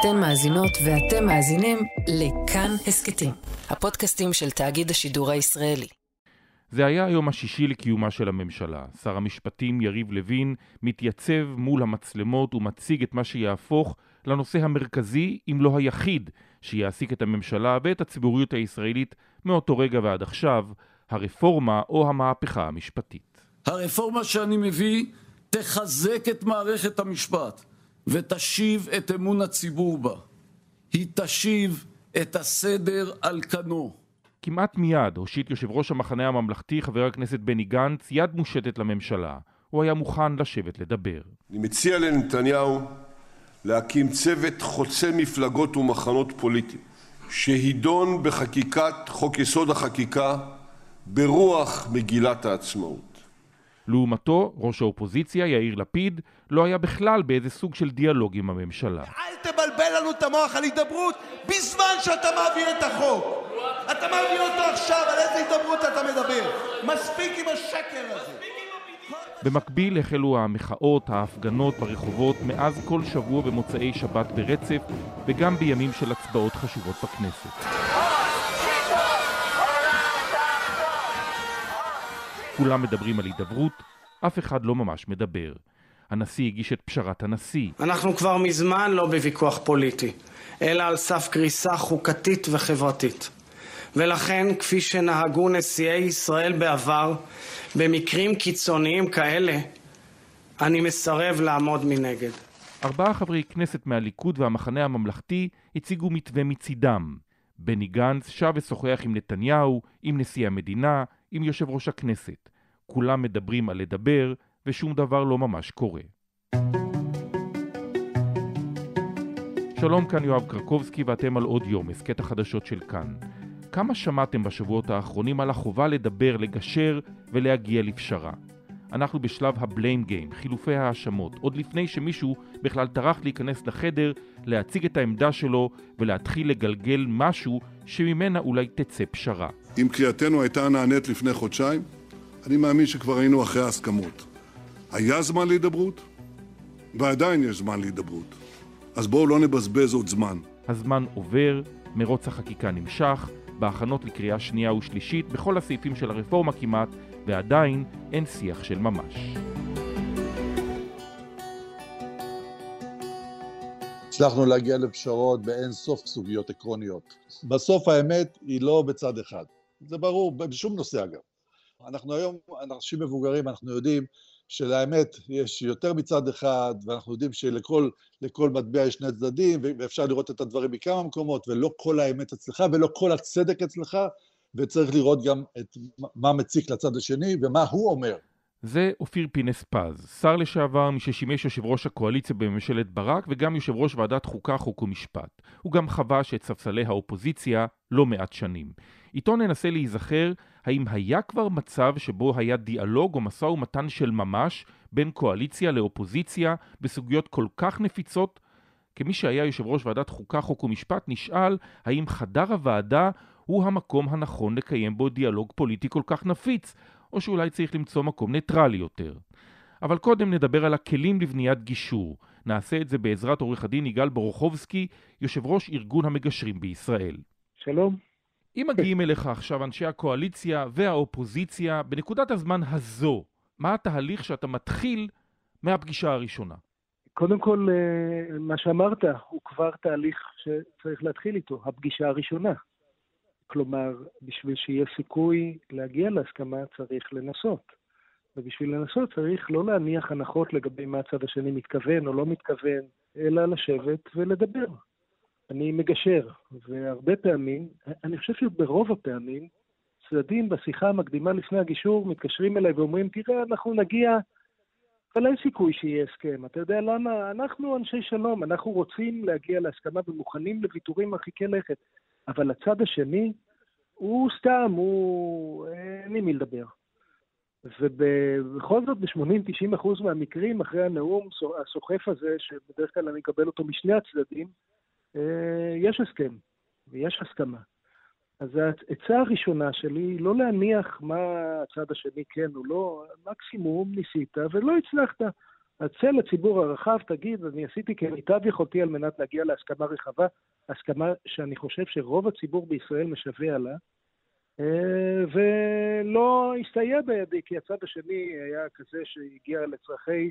אתן מאזינות ואתם מאזינים לכאן הסכתים, הפודקאסטים של תאגיד השידור הישראלי. זה היה היום השישי לקיומה של הממשלה. שר המשפטים יריב לוין מתייצב מול המצלמות ומציג את מה שיהפוך לנושא המרכזי, אם לא היחיד, שיעסיק את הממשלה ואת הציבוריות הישראלית מאותו רגע ועד עכשיו, הרפורמה או המהפכה המשפטית. הרפורמה שאני מביא תחזק את מערכת המשפט ותשיב את אמון הציבור בה. היא תשיב את הסדר על כנו. כמעט מיד הושיט יושב ראש המחנה הממלכתי, חבר הכנסת בני גנץ, יד מושטת לממשלה. הוא היה מוכן לשבת לדבר. אני מציע לנתניהו להקים צוות חוצה מפלגות ומחנות פוליטיים, שידון בחקיקת חוק יסוד החקיקה ברוח מגילת העצמאות. לעומתו, ראש האופוזיציה, יאיר לפיד, לא היה בכלל באיזה סוג של דיאלוג עם הממשלה. אל תבלבל לנו את המוח על הידברות בזמן שאתה מעביר את החוק. אתה מעביר אותו עכשיו, על איזה הידברות אתה מדבר? מספיק עם השקר הזה. במקביל החלו המחאות, ההפגנות ברחובות מאז כל שבוע במוצאי שבת ברצף וגם בימים של הצבעות חשובות בכנסת. כולם מדברים על הידברות, אף אחד לא ממש מדבר. הנשיא הגיש את פשרת הנשיא. אנחנו כבר מזמן לא בוויכוח פוליטי, אלא על סף קריסה חוקתית וחברתית. ולכן, כפי שנהגו נשיאי ישראל בעבר, במקרים קיצוניים כאלה, אני מסרב לעמוד מנגד. ארבעה חברי כנסת מהליכוד והמחנה הממלכתי הציגו מתווה מצידם. בני גנץ שב ושוחח עם נתניהו, עם נשיא המדינה, עם יושב ראש הכנסת. כולם מדברים על לדבר, ושום דבר לא ממש קורה. שלום, כאן יואב קרקובסקי ואתם על עוד יום, הסכת החדשות של כאן. כמה שמעתם בשבועות האחרונים על החובה לדבר, לגשר ולהגיע לפשרה? אנחנו בשלב הבליים גיים, חילופי האשמות, עוד לפני שמישהו בכלל טרח להיכנס לחדר, להציג את העמדה שלו ולהתחיל לגלגל משהו שממנה אולי תצא פשרה. אם קריאתנו הייתה נענית לפני חודשיים, אני מאמין שכבר היינו אחרי ההסכמות. היה זמן להידברות, ועדיין יש זמן להידברות. אז בואו לא נבזבז עוד זמן. הזמן עובר, מרוץ החקיקה נמשך, בהכנות לקריאה שנייה ושלישית בכל הסעיפים של הרפורמה כמעט, ועדיין אין שיח של ממש. הצלחנו להגיע לפשרות באין סוף סוגיות עקרוניות. בסוף האמת היא לא בצד אחד. זה ברור, בשום נושא אגב. אנחנו היום אנשים מבוגרים, אנחנו יודעים שלאמת יש יותר מצד אחד, ואנחנו יודעים שלכל מטבע יש שני צדדים, ואפשר לראות את הדברים מכמה מקומות, ולא כל האמת אצלך, ולא כל הצדק אצלך, וצריך לראות גם את מה מציק לצד השני, ומה הוא אומר. זה אופיר פינס פז, שר לשעבר מששימש יושב ראש הקואליציה בממשלת ברק וגם יושב ראש ועדת חוקה, חוק ומשפט. הוא גם חבש את ספסלי האופוזיציה לא מעט שנים. איתו ננסה להיזכר האם היה כבר מצב שבו היה דיאלוג או משא ומתן של ממש בין קואליציה לאופוזיציה בסוגיות כל כך נפיצות? כמי שהיה יושב ראש ועדת חוקה, חוק ומשפט, נשאל האם חדר הוועדה הוא המקום הנכון לקיים בו דיאלוג פוליטי כל כך נפיץ, או שאולי צריך למצוא מקום ניטרלי יותר. אבל קודם נדבר על הכלים לבניית גישור. נעשה את זה בעזרת עורך הדין יגאל בורוכובסקי, יושב ראש ארגון המגשרים בישראל. שלום. אם מגיעים אליך עכשיו אנשי הקואליציה והאופוזיציה, בנקודת הזמן הזו, מה התהליך שאתה מתחיל מהפגישה הראשונה? קודם כל, אה, מה שאמרת הוא כבר תהליך שצריך להתחיל איתו, הפגישה הראשונה. כלומר, בשביל שיהיה סיכוי להגיע להסכמה צריך לנסות. ובשביל לנסות צריך לא להניח הנחות לגבי מה הצד השני מתכוון או לא מתכוון, אלא לשבת ולדבר. אני מגשר, והרבה פעמים, אני חושב שברוב הפעמים, צדדים בשיחה המקדימה לפני הגישור מתקשרים אליי ואומרים, תראה, אנחנו נגיע, אבל אין סיכוי שיהיה הסכם. אתה יודע למה? אנחנו אנשי שלום, אנחנו רוצים להגיע להסכמה ומוכנים לוויתורים מרחיקי לכת. אבל הצד השני, הוא סתם, הוא... אין עם מי לדבר. ובכל זאת, ב-80-90 אחוז מהמקרים, אחרי הנאום הסוחף הזה, שבדרך כלל אני אקבל אותו משני הצדדים, אה, יש הסכם ויש הסכמה. אז העצה הראשונה שלי היא לא להניח מה הצד השני כן או לא, מקסימום ניסית ולא הצלחת. צא לציבור הרחב, תגיד, אני עשיתי כמיטב יכולתי על מנת להגיע להסכמה רחבה, הסכמה שאני חושב שרוב הציבור בישראל משווע לה, אה, ולא הסתייע בידי, כי הצד השני היה כזה שהגיע לצרכי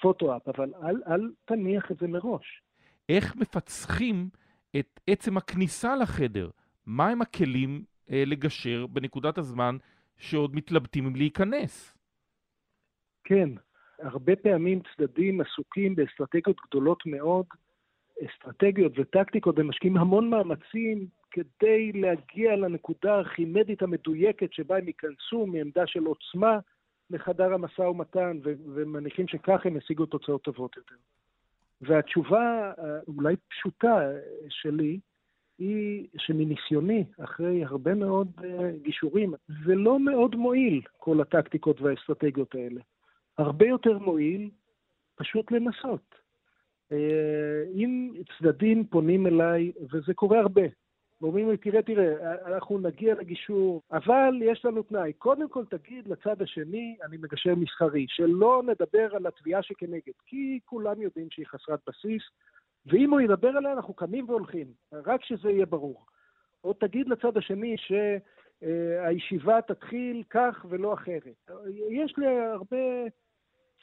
פוטו-אפ, אבל אל, אל תניח את זה מראש. איך מפצחים את עצם הכניסה לחדר? מהם הכלים אה, לגשר בנקודת הזמן שעוד מתלבטים אם להיכנס? כן, הרבה פעמים צדדים עסוקים באסטרטגיות גדולות מאוד, אסטרטגיות וטקטיקות, הם משקיעים המון מאמצים כדי להגיע לנקודה הארכימדית המדויקת שבה הם ייכנסו מעמדה של עוצמה לחדר המשא ומתן, ומניחים שכך הם ישיגו תוצאות טובות יותר. והתשובה אולי פשוטה שלי, היא שמניסיוני, אחרי הרבה מאוד גישורים, זה לא מאוד מועיל, כל הטקטיקות והאסטרטגיות האלה. הרבה יותר מועיל פשוט לנסות. אה, אם צדדים פונים אליי, וזה קורה הרבה, ואומרים לי, תראה, תראה, אנחנו נגיע לגישור, אבל יש לנו תנאי. קודם כל תגיד לצד השני, אני מגשר מסחרי, שלא נדבר על התביעה שכנגד, כי כולם יודעים שהיא חסרת בסיס, ואם הוא ידבר עליה, אנחנו קמים והולכים, רק שזה יהיה ברור. או תגיד לצד השני שהישיבה תתחיל כך ולא אחרת. יש לי הרבה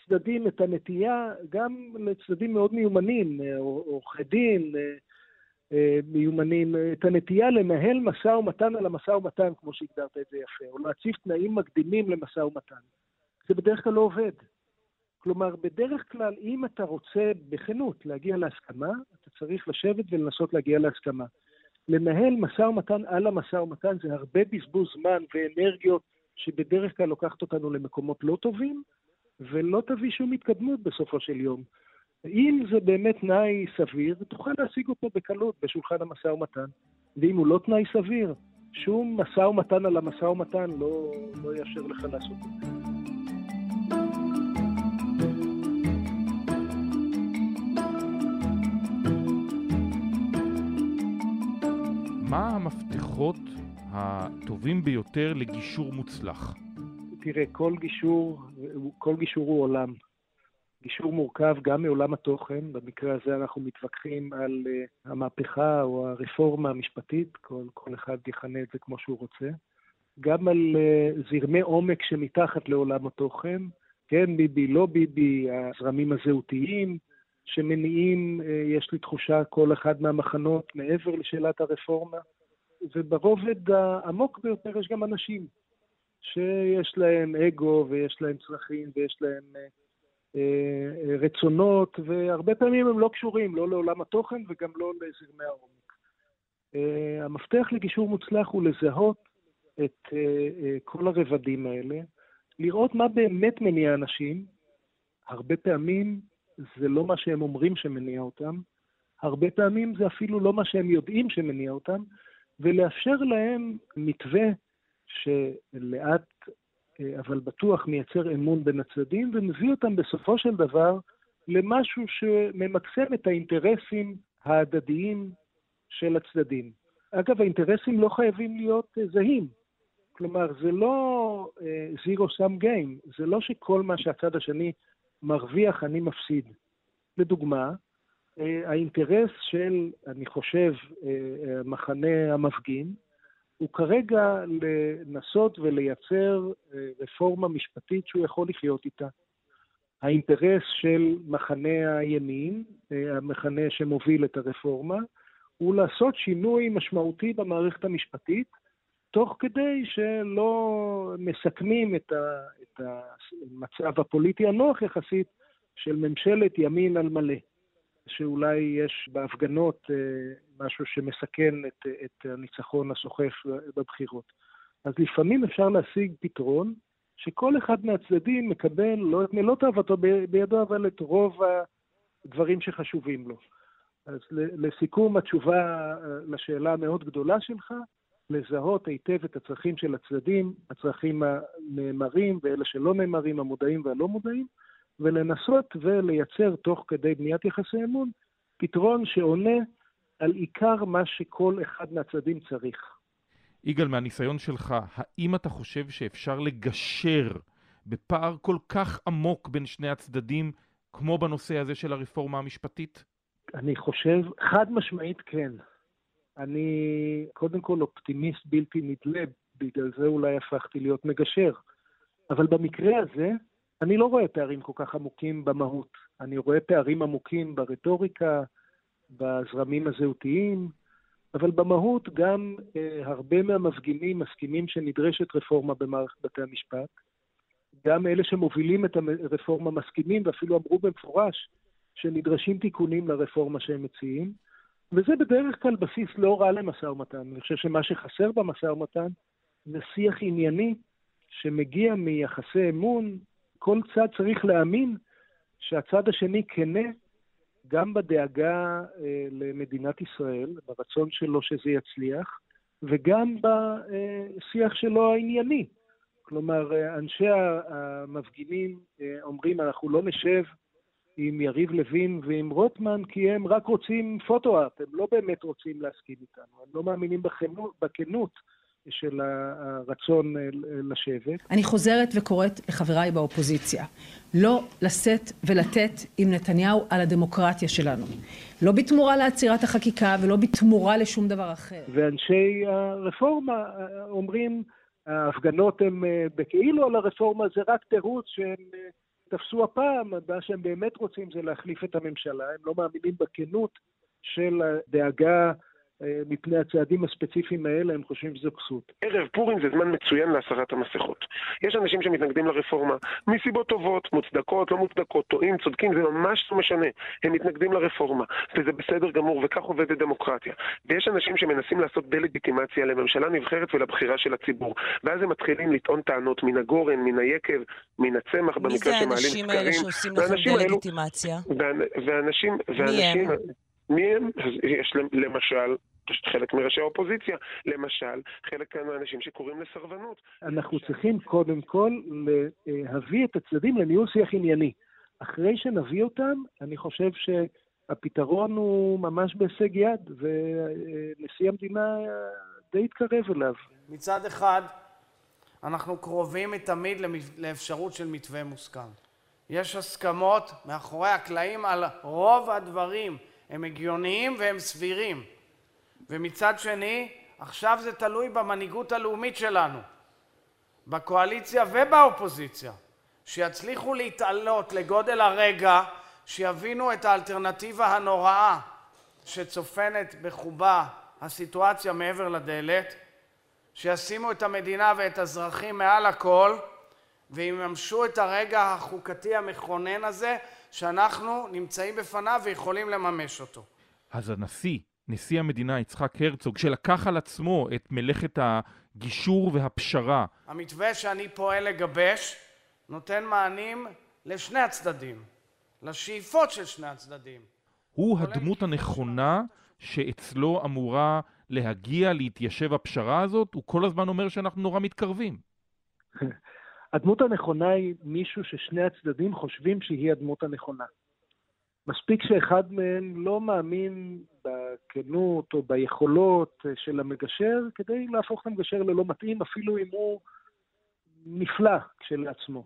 צדדים את הנטייה, גם לצדדים מאוד מיומנים, עורכי דין, אה, מיומנים, את הנטייה לנהל משא ומתן על המשא ומתן, כמו שהגדרת את זה יפה, או להציב תנאים מקדימים למשא ומתן. זה בדרך כלל לא עובד. כלומר, בדרך כלל, אם אתה רוצה בכנות להגיע להסכמה, אתה צריך לשבת ולנסות להגיע להסכמה. לנהל משא ומתן על המשא ומתן זה הרבה בזבוז זמן ואנרגיות שבדרך כלל לוקחת אותנו למקומות לא טובים, ולא תביא שום התקדמות בסופו של יום. אם זה באמת תנאי סביר, תוכל להשיג אותו בקלות בשולחן המשא ומתן. ואם הוא לא תנאי סביר, שום משא ומתן על המשא ומתן לא, לא יאפשר לך לעשות את זה. מה המפתחות הטובים ביותר לגישור מוצלח? תראה, כל גישור, כל גישור הוא עולם. גישור מורכב גם מעולם התוכן, במקרה הזה אנחנו מתווכחים על uh, המהפכה או הרפורמה המשפטית, כל, כל אחד יכנה את זה כמו שהוא רוצה, גם על uh, זרמי עומק שמתחת לעולם התוכן, כן ביבי, לא ביבי, הזרמים הזהותיים שמניעים, uh, יש לי תחושה, כל אחד מהמחנות מעבר לשאלת הרפורמה, וברובד העמוק ביותר יש גם אנשים שיש להם אגו ויש להם צרכים ויש להם אה, אה, רצונות, והרבה פעמים הם לא קשורים, לא לעולם התוכן וגם לא לזרמי העומק. אה, המפתח לגישור מוצלח הוא לזהות את כל הרבדים האלה, לראות מה באמת מניע אנשים. הרבה פעמים זה לא מה שהם אומרים שמניע אותם, הרבה פעמים זה אפילו לא מה שהם יודעים שמניע אותם, ולאפשר להם מתווה שלאט אה, אבל בטוח מייצר אמון בין הצדדים ומביא אותם בסופו של דבר למשהו שממקסם את האינטרסים ההדדיים של הצדדים. אגב, האינטרסים לא חייבים להיות אה, זהים. כלומר, זה לא zero sum game, זה לא שכל מה שהצד השני מרוויח אני מפסיד. לדוגמה, uh, האינטרס של, אני חושב, המחנה המפגין, הוא כרגע לנסות ולייצר אה, רפורמה משפטית שהוא יכול לחיות איתה. האינטרס של מחנה הימין, אה, המחנה שמוביל את הרפורמה, הוא לעשות שינוי משמעותי במערכת המשפטית, תוך כדי שלא מסכמים את, המצב הפוליטי הנוח יחסית של ממשלת ימין על מלא. שאולי יש בהפגנות אה, משהו שמסכן את, את הניצחון הסוחף בבחירות. אז לפעמים אפשר להשיג פתרון שכל אחד מהצדדים מקבל לא את מלוא תאוותו בידו, אבל את רוב הדברים שחשובים לו. אז לסיכום, התשובה אה, לשאלה המאוד גדולה שלך, לזהות היטב את הצרכים של הצדדים, הצרכים הנאמרים ואלה שלא נאמרים, המודעים והלא מודעים, ולנסות ולייצר תוך כדי בניית יחסי אמון פתרון שעונה על עיקר מה שכל אחד מהצדדים צריך. יגאל, מהניסיון שלך, האם אתה חושב שאפשר לגשר בפער כל כך עמוק בין שני הצדדים, כמו בנושא הזה של הרפורמה המשפטית? אני חושב, חד משמעית כן. אני קודם כל אופטימיסט בלתי נדלה, בגלל זה אולי הפכתי להיות מגשר. אבל במקרה הזה, אני לא רואה פערים כל כך עמוקים במהות. אני רואה פערים עמוקים ברטוריקה, בזרמים הזהותיים, אבל במהות גם אה, הרבה מהמפגינים מסכימים שנדרשת רפורמה במערכת בתי המשפט. גם אלה שמובילים את הרפורמה מסכימים ואפילו אמרו במפורש שנדרשים תיקונים לרפורמה שהם מציעים, וזה בדרך כלל בסיס לא רע למשא ומתן. אני חושב שמה שחסר במשא ומתן זה שיח ענייני שמגיע מיחסי אמון. כל צד צריך להאמין שהצד השני כנה גם בדאגה אה, למדינת ישראל, ברצון שלו שזה יצליח, וגם בשיח שלו הענייני. כלומר, אה, אנשי המפגינים אה, אומרים, אנחנו לא נשב עם יריב לוין ועם רוטמן, כי הם רק רוצים פוטו-אפ, הם לא באמת רוצים להסכים איתנו, הם לא מאמינים בכנות של הרצון אה, לשבת. אני חוזרת וקוראת לחבריי באופוזיציה, לא לשאת ולתת עם נתניהו על הדמוקרטיה שלנו. לא בתמורה לעצירת החקיקה ולא בתמורה לשום דבר אחר. ואנשי הרפורמה אומרים, ההפגנות הן אה, בכאילו על הרפורמה, זה רק תירוץ שהם אה, תפסו הפעם, מה שהם באמת רוצים זה להחליף את הממשלה, הם לא מאמינים בכנות של הדאגה אה, מפני הצעדים הספציפיים האלה, הם חושבים שזו כסות. ערב פורים זה זמן מצוין להסרת המסכות. יש אנשים שמתנגדים לרפורמה מסיבות טובות, מוצדקות, לא מוצדקות, טועים, צודקים, זה ממש לא משנה. הם מתנגדים לרפורמה, וזה בסדר גמור, וכך עובדת דמוקרטיה. ויש אנשים שמנסים לעשות דה-לגיטימציה לממשלה נבחרת ולבחירה של הציבור. ואז הם מתחילים לטעון טענות מן הגורן, מן היקב, מן הצמח, במקרה שמעלים סקרים. מי זה האנשים האלה שעושים לכם דה-לגיטימציה? ואנשים, ואנשים... מי הם? יש למשל חלק מראשי האופוזיציה, למשל, חלק מהאנשים שקוראים לסרבנות. אנחנו צריכים קודם כל להביא את הצדדים לניהול שיח ענייני. אחרי שנביא אותם, אני חושב שהפתרון הוא ממש בהישג יד, ונשיא המדינה די התקרב אליו. מצד אחד, אנחנו קרובים מתמיד לאפשרות של מתווה מוסכם. יש הסכמות מאחורי הקלעים על רוב הדברים. הם הגיוניים והם סבירים. ומצד שני, עכשיו זה תלוי במנהיגות הלאומית שלנו, בקואליציה ובאופוזיציה, שיצליחו להתעלות לגודל הרגע, שיבינו את האלטרנטיבה הנוראה שצופנת בחובה הסיטואציה מעבר לדלת, שישימו את המדינה ואת האזרחים מעל הכל ויממשו את הרגע החוקתי המכונן הזה שאנחנו נמצאים בפניו ויכולים לממש אותו. אז הנשיא, נשיא המדינה יצחק הרצוג, שלקח על עצמו את מלאכת הגישור והפשרה. המתווה שאני פועל לגבש נותן מענים לשני הצדדים, לשאיפות של שני הצדדים. הוא הדמות הנכונה שאצלו אמורה להגיע, להתיישב הפשרה הזאת, הוא כל הזמן אומר שאנחנו נורא מתקרבים. הדמות הנכונה היא מישהו ששני הצדדים חושבים שהיא הדמות הנכונה. מספיק שאחד מהם לא מאמין בכנות או ביכולות של המגשר כדי להפוך את המגשר ללא מתאים, אפילו אם הוא נפלא כשלעצמו.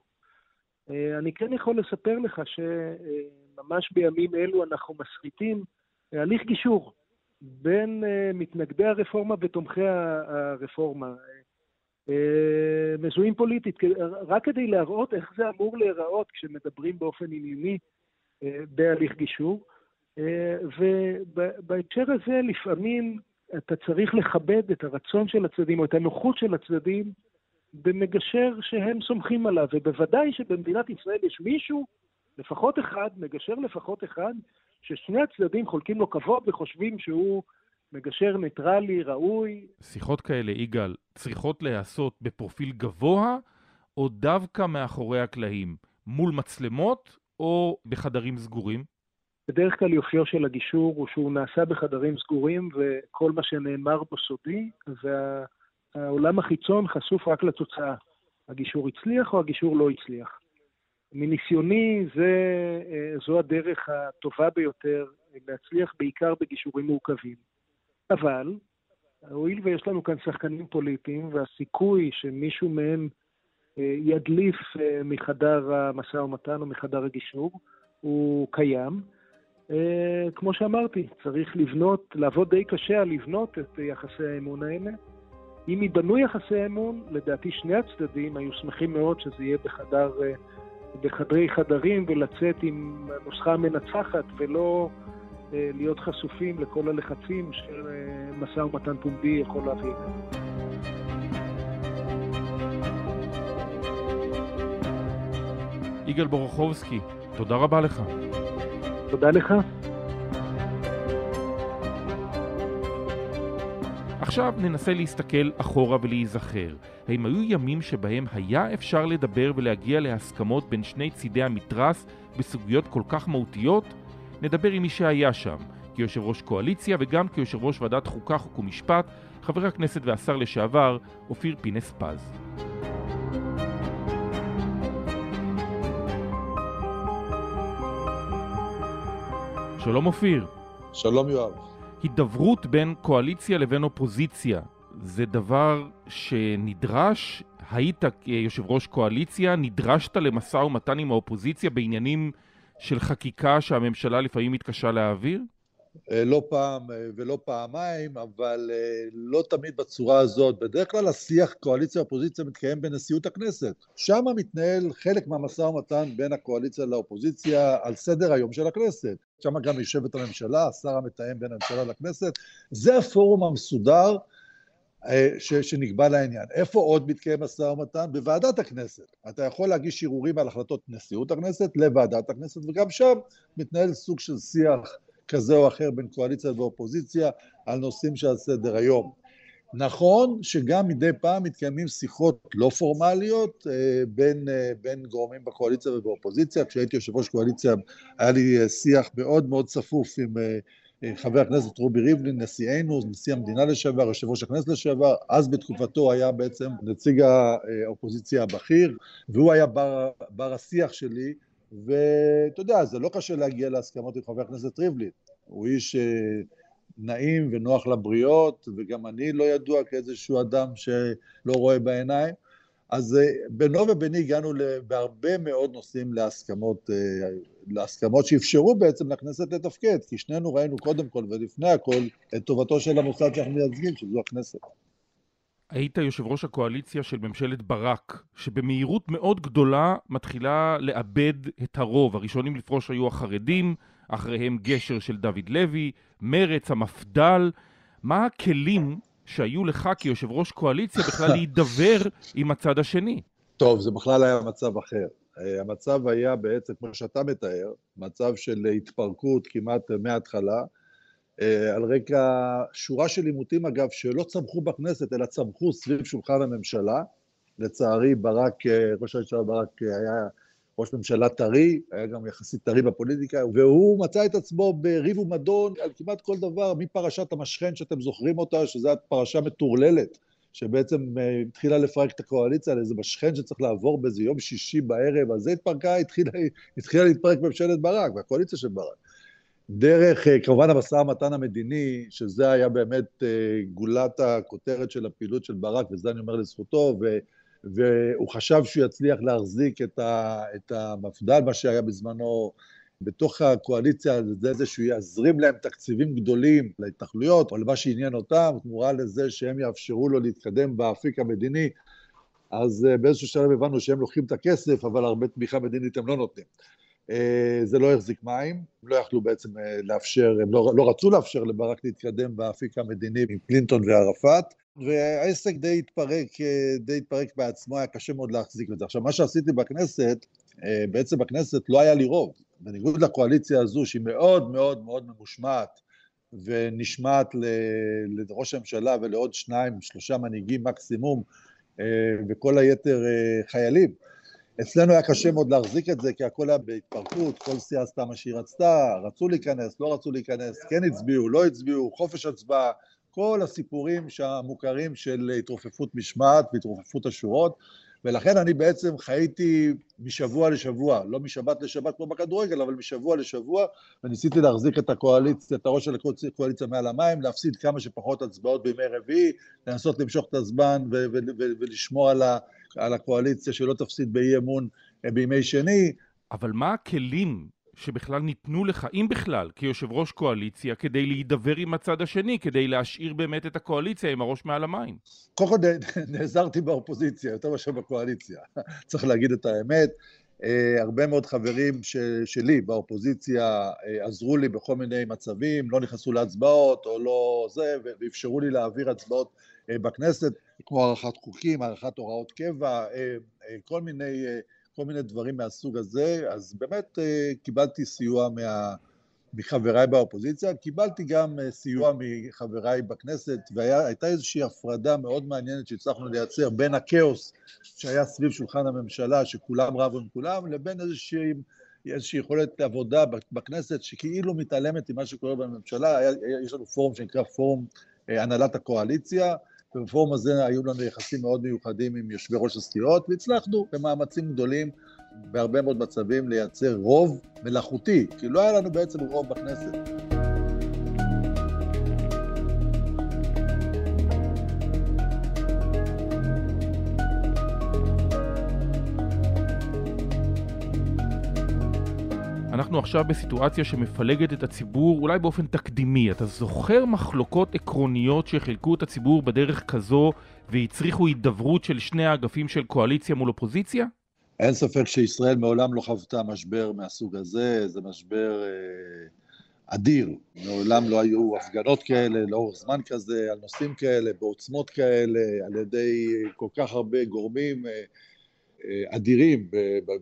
אה, אני כן יכול לספר לך שממש בימים אלו אנחנו מסריטים הליך גישור בין אה, מתנגדי הרפורמה ותומכי הרפורמה. אה, מזוהים פוליטית, רק כדי להראות איך זה אמור להיראות כשמדברים באופן ענייני אה, בהליך גישור. אה, ובהקשר הזה לפעמים אתה צריך לכבד את הרצון של הצדדים או את הנוחות של הצדדים במגשר שהם סומכים עליו, ובוודאי שבמדינת ישראל יש מישהו, לפחות אחד, מגשר לפחות אחד, ששני הצדדים חולקים לו כבוד וחושבים שהוא מגשר ניטרלי, ראוי. שיחות כאלה, יגאל, צריכות להיעשות בפרופיל גבוה, או דווקא מאחורי הקלעים, מול מצלמות או בחדרים סגורים? בדרך כלל יופיו של הגישור הוא שהוא נעשה בחדרים סגורים וכל מה שנאמר בו סודי, והעולם החיצון חשוף רק לתוצאה. הגישור הצליח או הגישור לא הצליח. מניסיוני זה, אה, זו הדרך הטובה ביותר להצליח בעיקר בגישורים מורכבים. אבל הואיל ויש לנו כאן שחקנים פוליטיים, והסיכוי שמישהו מהם אה, ידליף אה, מחדר המשא ומתן או מחדר הגישור, הוא קיים. אה, כמו שאמרתי, צריך לבנות, לעבוד די קשה על לבנות את יחסי האמון האלה. אם ייבנו יחסי אמון, לדעתי שני הצדדים היו שמחים מאוד שזה יהיה בחדר, בחדרי חדרים ולצאת עם הנוסחה המנצחת ולא להיות חשופים לכל הלחצים שמשא ומתן פומבי יכול להביא. יגאל בורוכובסקי, תודה רבה לך. תודה לך. עכשיו ננסה להסתכל אחורה ולהיזכר. האם היו ימים שבהם היה אפשר לדבר ולהגיע להסכמות בין שני צידי המתרס בסוגיות כל כך מהותיות? נדבר עם מי שהיה שם, כיושב ראש קואליציה וגם כיושב ראש ועדת חוקה, חוק ומשפט, חבר הכנסת והשר לשעבר, אופיר פינס פז. שלום אופיר. שלום יואב. הידברות בין קואליציה לבין אופוזיציה זה דבר שנדרש? היית יושב ראש קואליציה, נדרשת למשא ומתן עם האופוזיציה בעניינים של חקיקה שהממשלה לפעמים מתקשה להעביר? אה, לא פעם אה, ולא פעמיים, אבל אה, לא תמיד בצורה הזאת. בדרך כלל השיח קואליציה-אופוזיציה מתקיים בנשיאות הכנסת. שם מתנהל חלק מהמשא ומתן בין הקואליציה לאופוזיציה על סדר היום של הכנסת. שם גם יושבת הממשלה, השר המתאם בין הממשלה לכנסת. זה הפורום המסודר ש, שנקבע לעניין. איפה עוד מתקיים משא ומתן? בוועדת הכנסת. אתה יכול להגיש ערעורים על החלטות נשיאות הכנסת לוועדת הכנסת, וגם שם מתנהל סוג של שיח כזה או אחר בין קואליציה ואופוזיציה על נושאים שעל סדר היום. נכון שגם מדי פעם מתקיימים שיחות לא פורמליות אה, בין, אה, בין גורמים בקואליציה ובאופוזיציה. כשהייתי יושב ראש קואליציה היה לי אה, שיח מאוד מאוד צפוף עם חבר הכנסת רובי ריבלין, נשיאנו, נשיא המדינה לשעבר, יושב ראש הכנסת לשעבר, אז בתקופתו היה בעצם נציג האופוזיציה הבכיר, והוא היה בר, בר השיח שלי ואתה יודע, זה לא קשה להגיע להסכמות עם חבר הכנסת ריבלין. הוא איש אה, נעים ונוח לבריות, וגם אני לא ידוע כאיזשהו אדם שלא רואה בעיניים. אז אה, בינו וביני הגענו בהרבה מאוד נושאים להסכמות, אה, להסכמות שאפשרו בעצם לכנסת לתפקד, כי שנינו ראינו קודם כל ולפני הכל את טובתו של המוסד שאנחנו מייצגים, שזו הכנסת. היית יושב ראש הקואליציה של ממשלת ברק, שבמהירות מאוד גדולה מתחילה לאבד את הרוב. הראשונים לפרוש היו החרדים, אחריהם גשר של דוד לוי, מרץ, המפד"ל. מה הכלים שהיו לך כיושב ראש קואליציה בכלל להידבר עם הצד השני? טוב, זה בכלל היה מצב אחר. אה, המצב היה בעצם, כמו שאתה מתאר, מצב של התפרקות כמעט מההתחלה. אה, על רקע שורה של עימותים אגב שלא צמחו בכנסת אלא צמחו סביב שולחן הממשלה. לצערי ברק, אה, ראש הממשלה ברק היה ראש ממשלה טרי, היה גם יחסית טרי בפוליטיקה, והוא מצא את עצמו בריב ומדון על כמעט כל דבר, מפרשת המשכן שאתם זוכרים אותה, שזו פרשה מטורללת, שבעצם התחילה לפרק את הקואליציה על איזה משכן שצריך לעבור באיזה יום שישי בערב, אז זה התפרקה, התחילה, התחילה להתפרק ממשלת ברק, והקואליציה של ברק. דרך אה, כמובן המשא ומתן המדיני, שזה היה באמת אה, גולת הכותרת של הפעילות של ברק, וזה אני אומר לזכותו, ו, והוא חשב שהוא יצליח להחזיק את, ה, את המפד"ל, מה שהיה בזמנו בתוך הקואליציה, זה זה שהוא יזרים להם תקציבים גדולים להתנחלויות, או למה שעניין אותם, תמורה לזה שהם יאפשרו לו להתקדם באפיק המדיני, אז אה, באיזשהו שלב הבנו שהם לוקחים את הכסף, אבל הרבה תמיכה מדינית הם לא נותנים. אה, זה לא החזיק מים, הם לא יכלו בעצם אה, לאפשר, הם לא, לא רצו לאפשר לברק להתקדם באפיק המדיני עם קלינטון וערפאת, והעסק די התפרק, אה, די התפרק בעצמו, היה קשה מאוד להחזיק את זה. עכשיו, מה שעשיתי בכנסת, בעצם בכנסת לא היה לי רוב, בניגוד לקואליציה הזו, שהיא מאוד מאוד מאוד ממושמעת, ונשמעת לראש הממשלה ולעוד שניים, שלושה מנהיגים מקסימום, וכל היתר חיילים. אצלנו היה קשה מאוד להחזיק את זה, כי הכל היה בהתפרקות, כל סיעה עשתה מה שהיא רצתה, רצו להיכנס, לא רצו להיכנס, כן הצביעו, לא הצביעו, חופש הצבעה, כל הסיפורים המוכרים של התרופפות משמעת והתרופפות השורות, ולכן אני בעצם חייתי משבוע לשבוע, לא משבת לשבת כמו בכדורגל, אבל משבוע לשבוע, וניסיתי להחזיק את הקואליציה, את הראש של הקואליציה מעל המים, להפסיד כמה שפחות הצבעות בימי רביעי, לנסות למשוך את הזמן ולשמור על, ה- על הקואליציה שלא תפסיד באי אמון בימי שני. אבל מה הכלים שבכלל ניתנו לך, אם בכלל, כיושב ראש קואליציה, כדי להידבר עם הצד השני, כדי להשאיר באמת את הקואליציה עם הראש מעל המים? קודם כל נעזרתי באופוזיציה, יותר מאשר בקואליציה. צריך להגיד את האמת. Uh, הרבה מאוד חברים ש, שלי באופוזיציה uh, עזרו לי בכל מיני מצבים, לא נכנסו להצבעות או לא זה, ואפשרו לי להעביר הצבעות uh, בכנסת, כמו הארכת חוקים, הארכת הוראות קבע, כל מיני כל מיני דברים מהסוג הזה, אז באמת אה, קיבלתי סיוע מה, מחבריי באופוזיציה, קיבלתי גם אה, סיוע מחבריי בכנסת, והייתה איזושהי הפרדה מאוד מעניינת שהצלחנו לייצר בין הכאוס שהיה סביב שולחן הממשלה, שכולם רבו עם כולם, לבין איזושהי, איזושהי יכולת עבודה בכנסת שכאילו מתעלמת ממה שקורה בממשלה, היה, יש לנו פורום שנקרא פורום אה, הנהלת הקואליציה, ובפורום הזה היו לנו יחסים מאוד מיוחדים עם יושבי ראש הסתירות, והצלחנו במאמצים גדולים בהרבה מאוד מצבים לייצר רוב מלאכותי, כי לא היה לנו בעצם רוב בכנסת. אנחנו עכשיו בסיטואציה שמפלגת את הציבור אולי באופן תקדימי. אתה זוכר מחלוקות עקרוניות שחילקו את הציבור בדרך כזו והצריכו הידברות של שני האגפים של קואליציה מול אופוזיציה? אין ספק שישראל מעולם לא חוותה משבר מהסוג הזה, זה משבר אה, אדיר. מעולם לא היו הפגנות כאלה לאורך זמן כזה, על נושאים כאלה, בעוצמות כאלה, על ידי כל כך הרבה גורמים. אה, אה, אדירים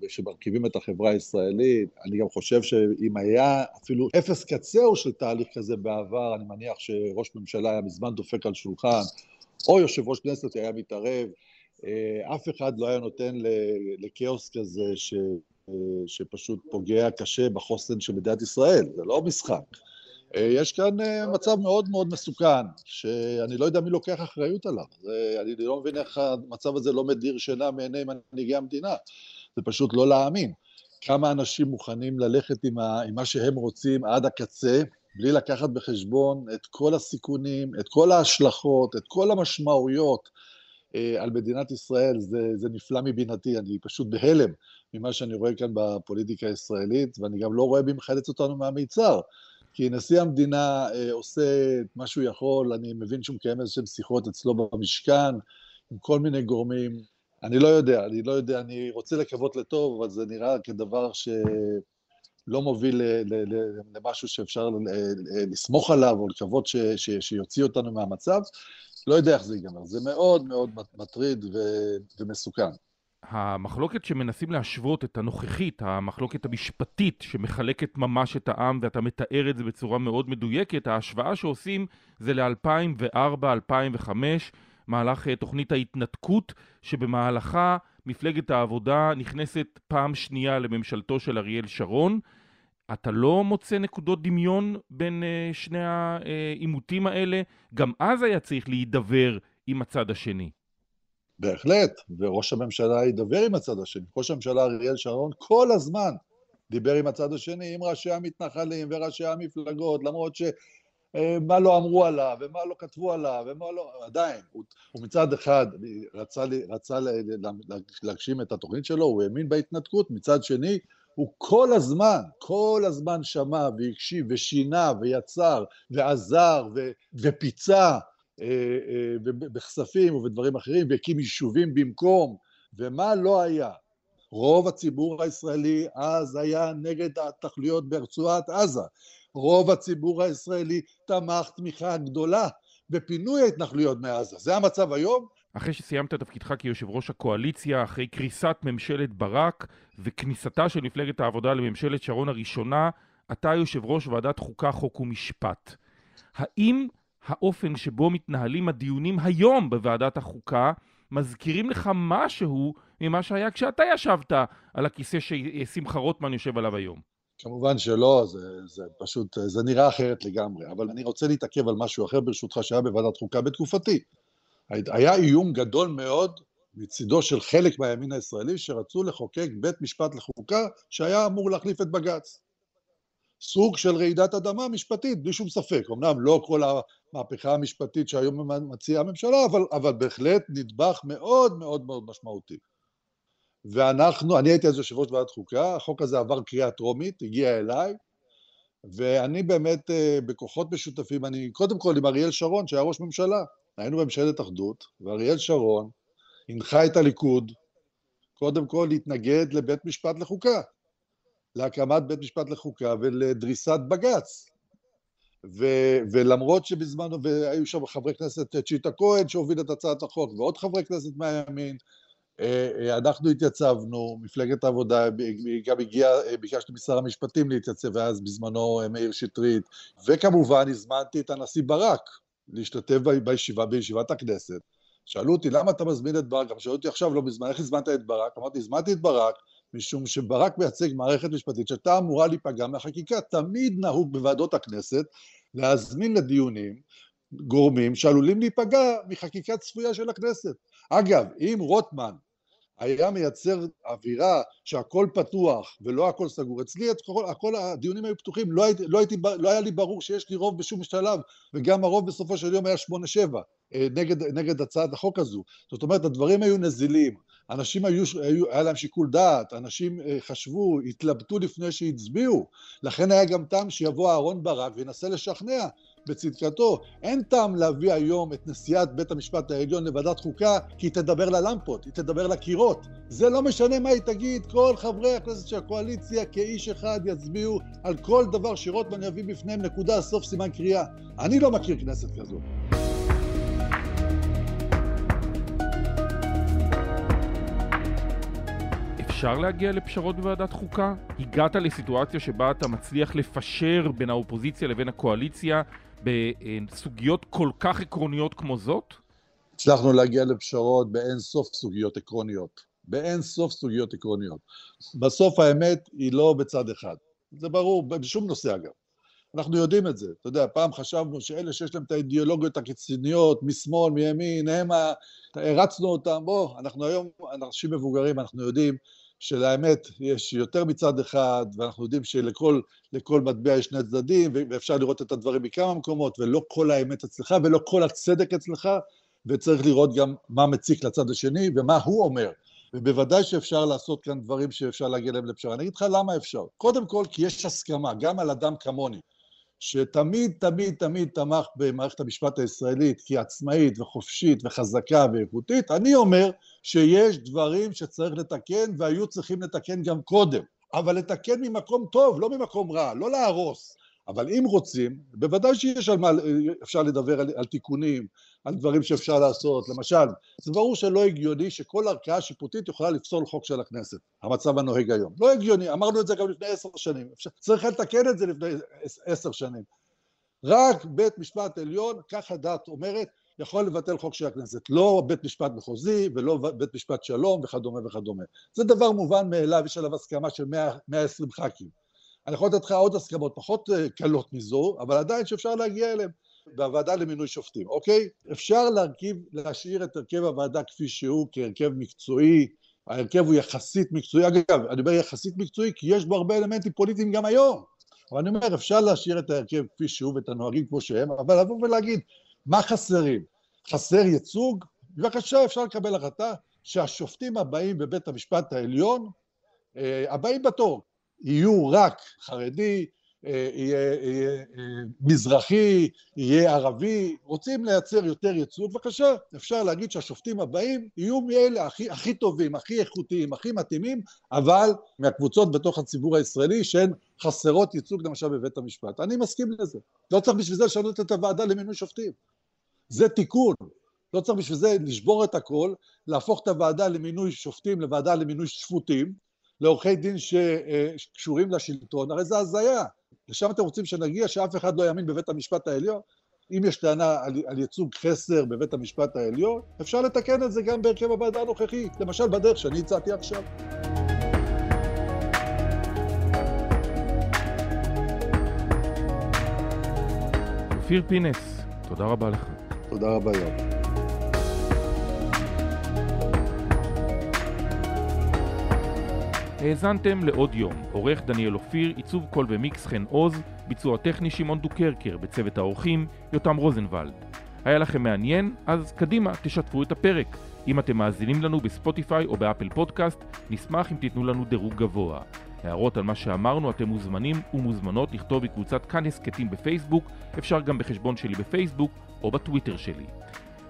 שמרכיבים את החברה הישראלית. אני גם חושב שאם היה אפילו אפס קצהו של תהליך כזה בעבר, אני מניח שראש ממשלה היה מזמן דופק על שולחן, או יושב ראש כנסת היה מתערב, אה, אף אחד לא היה נותן לכאוס כזה ש, אה, שפשוט פוגע קשה בחוסן של מדינת ישראל, זה לא משחק. אה, יש כאן אה, מצב מאוד מאוד מסוכן, שאני לא יודע מי לוקח אחריות עליו. אני לא מבין איך המצב הזה לא מדיר שינה מעיני מנהיגי המדינה. זה פשוט לא להאמין. כמה אנשים מוכנים ללכת עם, ה, עם מה שהם רוצים עד הקצה, בלי לקחת בחשבון את כל הסיכונים, את כל ההשלכות, את כל המשמעויות אה, על מדינת ישראל, זה, זה נפלא מבינתי, אני פשוט בהלם ממה שאני רואה כאן בפוליטיקה הישראלית, ואני גם לא רואה מי מחלץ אותנו מהמיצר. כי נשיא המדינה אה, עושה את מה שהוא יכול, אני מבין שהוא מקיים איזשהן שיחות אצלו במשכן, עם כל מיני גורמים. אני לא יודע, אני לא יודע, אני רוצה לקוות לטוב, אבל זה נראה כדבר שלא מוביל למשהו שאפשר לסמוך עליו, או לקוות ש, ש, שיוציא אותנו מהמצב. לא יודע איך זה ייגמר, זה מאוד מאוד מטריד ומסוכן. המחלוקת שמנסים להשוות את הנוכחית, המחלוקת המשפטית שמחלקת ממש את העם ואתה מתאר את זה בצורה מאוד מדויקת, ההשוואה שעושים זה ל-2004-2005, מהלך אה, תוכנית ההתנתקות, שבמהלכה מפלגת העבודה נכנסת פעם שנייה לממשלתו של אריאל שרון. אתה לא מוצא נקודות דמיון בין uh, שני העימותים האלה? גם אז היה צריך להידבר עם הצד השני. בהחלט, וראש הממשלה ידבר עם הצד השני. ראש הממשלה אריאל שרון כל הזמן דיבר עם הצד השני, עם ראשי המתנחלים וראשי המפלגות, למרות ש... אה, מה לא אמרו עליו, ומה לא כתבו עליו, ומה לא... עדיין, הוא, הוא מצד אחד רצה, רצה להגשים את התוכנית שלו, הוא האמין בהתנתקות, מצד שני, הוא כל הזמן, כל הזמן שמע והקשיב ושינה ויצר ועזר ו, ופיצה בכספים ובדברים אחרים, והקים יישובים במקום, ומה לא היה. רוב הציבור הישראלי אז היה נגד התכליות ברצועת עזה. רוב הציבור הישראלי תמך תמיכה גדולה בפינוי ההתנחלויות מעזה. זה המצב היום? אחרי שסיימת את תפקידך כיושב ראש הקואליציה, אחרי קריסת ממשלת ברק וכניסתה של מפלגת העבודה לממשלת שרון הראשונה, אתה יושב ראש ועדת חוקה, חוק ומשפט. האם האופן שבו מתנהלים הדיונים היום בוועדת החוקה מזכירים לך משהו ממה שהיה כשאתה ישבת על הכיסא ששמחה רוטמן יושב עליו היום. כמובן שלא, זה, זה פשוט, זה נראה אחרת לגמרי, אבל אני רוצה להתעכב על משהו אחר ברשותך שהיה בוועדת חוקה בתקופתי. היה איום גדול מאוד מצידו של חלק מהימין הישראלי שרצו לחוקק בית משפט לחוקה שהיה אמור להחליף את בג"ץ. סוג של רעידת אדמה משפטית, בלי שום ספק. אמנם לא כל המהפכה המשפטית שהיום מציעה הממשלה, אבל, אבל בהחלט נדבך מאוד מאוד מאוד משמעותי. ואנחנו, אני הייתי אז יושב ראש ועדת חוקה, החוק הזה עבר קריאה טרומית, הגיע אליי, ואני באמת אה, בכוחות משותפים, אני קודם כל עם אריאל שרון, שהיה ראש ממשלה, היינו בממשלת אחדות, ואריאל שרון הנחה את הליכוד, קודם כל להתנגד לבית משפט לחוקה, להקמת בית משפט לחוקה ולדריסת בג"ץ. ו- ולמרות שבזמנו, והיו שם חברי כנסת, צ'יטה כהן שהוביל את הצעת החוק, ועוד חברי כנסת מהימין, אה, אה, אנחנו התייצבנו, מפלגת העבודה, גם הגיע, אה, ביקשתי משר המשפטים להתייצב, ואז בזמנו מאיר שטרית, וכמובן הזמנתי את הנשיא ברק להשתתף בישיבה, בישיבת הכנסת. שאלו אותי, למה אתה מזמין את ברק? גם שאלו אותי עכשיו, לא מזמן, איך הזמנת את ברק? אמרתי, הזמנתי את ברק, משום שברק מייצג מערכת משפטית שהייתה אמורה להיפגע מהחקיקה. תמיד נהוג בוועדות הכנסת להזמין לדיונים גורמים שעלולים להיפגע מחקיקה צפויה של הכנסת. אגב, אם רוטמן היה מייצר אווירה שהכל פתוח ולא הכל סגור. אצלי את כל, הכל הדיונים היו פתוחים, לא, הייתי, לא, הייתי, לא היה לי ברור שיש לי רוב בשום שלב, וגם הרוב בסופו של יום היה שמונה שבע אה, נגד, נגד הצעת החוק הזו. זאת אומרת, הדברים היו נזילים, אנשים היו, היו, היה להם שיקול דעת, אנשים אה, חשבו, התלבטו לפני שהצביעו, לכן היה גם טעם שיבוא אהרון ברק וינסה לשכנע בצדקתו. אין טעם להביא היום את נשיאת בית המשפט העליון לוועדת חוקה כי היא תדבר ללמפות, היא תדבר לקירות. זה לא משנה מה היא תגיד, כל חברי הכנסת של הקואליציה כאיש אחד יצביעו על כל דבר שרוטמן יביא בפניהם נקודה סוף סימן קריאה. אני לא מכיר כנסת כזאת. אפשר להגיע לפשרות בוועדת חוקה? הגעת לסיטואציה שבה אתה מצליח לפשר בין האופוזיציה לבין הקואליציה בסוגיות כל כך עקרוניות כמו זאת? הצלחנו להגיע לפשרות באין סוף סוגיות עקרוניות. באין סוף סוגיות עקרוניות. בסוף האמת היא לא בצד אחד. זה ברור, בשום נושא אגב. אנחנו יודעים את זה. אתה יודע, פעם חשבנו שאלה שיש להם את האידיאולוגיות הקיצוניות, משמאל, מימין, הם ה... הרצנו אותם. בוא, אנחנו היום אנשים מבוגרים, אנחנו יודעים שלאמת יש יותר מצד אחד, ואנחנו יודעים שלכל מטבע יש שני צדדים, ואפשר לראות את הדברים מכמה מקומות, ולא כל האמת אצלך, ולא כל הצדק אצלך, וצריך לראות גם מה מציק לצד השני, ומה הוא אומר. ובוודאי שאפשר לעשות כאן דברים שאפשר להגיע להם לפשרה. אני אגיד לך למה אפשר. קודם כל, כי יש הסכמה, גם על אדם כמוני, שתמיד, תמיד, תמיד תמך במערכת המשפט הישראלית כעצמאית וחופשית וחזקה ואיכותית, אני אומר שיש דברים שצריך לתקן והיו צריכים לתקן גם קודם, אבל לתקן ממקום טוב, לא ממקום רע, לא להרוס. אבל אם רוצים, בוודאי שיש על מה, אפשר לדבר על, על תיקונים, על דברים שאפשר לעשות. למשל, זה ברור שלא הגיוני שכל ערכאה שיפוטית יכולה לפסול חוק של הכנסת, המצב הנוהג היום. לא הגיוני, אמרנו את זה גם לפני עשר שנים. אפשר, צריך לתקן את זה לפני עשר שנים. רק בית משפט עליון, כך הדת אומרת, יכול לבטל חוק של הכנסת. לא בית משפט מחוזי ולא בית משפט שלום וכדומה וכדומה. זה דבר מובן מאליו, יש עליו הסכמה של 100, 120 ח"כים. אני יכול לתת לך עוד הסכמות פחות אה, קלות מזו, אבל עדיין שאפשר להגיע אליהן. בוועדה למינוי שופטים, אוקיי? אפשר להרכיב, להשאיר את הרכב הוועדה כפי שהוא כהרכב מקצועי, ההרכב הוא יחסית מקצועי, אגב, אני אומר יחסית מקצועי כי יש בו הרבה אלמנטים פוליטיים גם היום, אבל אני אומר, אפשר להשאיר את ההרכב כפי שהוא ואת הנוהגים כמו שהם, אבל לבוא ולהגיד, מה חסרים? חסר ייצוג? בבקשה, אפשר לקבל החלטה שהשופטים הבאים בבית המשפט העליון, אה, הבאים בתור, יהיו רק חרדי, אה, יהיה, יהיה אה, מזרחי, יהיה ערבי, רוצים לייצר יותר ייצוג, בבקשה, אפשר להגיד שהשופטים הבאים יהיו מאלה הכי, הכי טובים, הכי איכותיים, הכי מתאימים, אבל מהקבוצות בתוך הציבור הישראלי שהן חסרות ייצוג למשל בבית המשפט. אני מסכים לזה. לא צריך בשביל זה לשנות את הוועדה למינוי שופטים. זה תיקון. לא צריך בשביל זה לשבור את הכל, להפוך את הוועדה למינוי שופטים לוועדה למינוי שפוטים, לעורכי דין שקשורים לשלטון, הרי זה הזיה. לשם אתם רוצים שנגיע, שאף אחד לא יאמין בבית המשפט העליון? אם יש טענה על, על ייצוג חסר בבית המשפט העליון, אפשר לתקן את זה גם בהרכב הוועדה הנוכחי, למשל בדרך שאני הצעתי עכשיו. אופיר פינס, תודה רבה לך. תודה רבה יואב. האזנתם לעוד יום, עורך דניאל אופיר, עיצוב קול ומיקס חן עוז, ביצוע טכני שמעון דוקרקר, בצוות האורחים יותם רוזנבלד. היה לכם מעניין? אז קדימה, תשתפו את הפרק. אם אתם מאזינים לנו ב Spotify או ב Apple Podcast, נשמח אם תיתנו לנו דירוג גבוה. הערות על מה שאמרנו אתם מוזמנים ומוזמנות לכתוב בקבוצת כאן הסכתים בפייסבוק, אפשר גם בחשבון שלי בפייסבוק או בטוויטר שלי.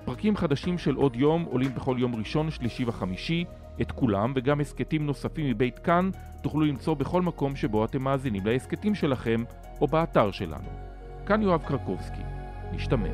פרקים חדשים של עוד יום עולים בכל יום ראשון, שלישי וחמישי, את כולם וגם הסכתים נוספים מבית כאן תוכלו למצוא בכל מקום שבו אתם מאזינים להסכתים שלכם או באתר שלנו. כאן יואב קרקובסקי. נשתמע.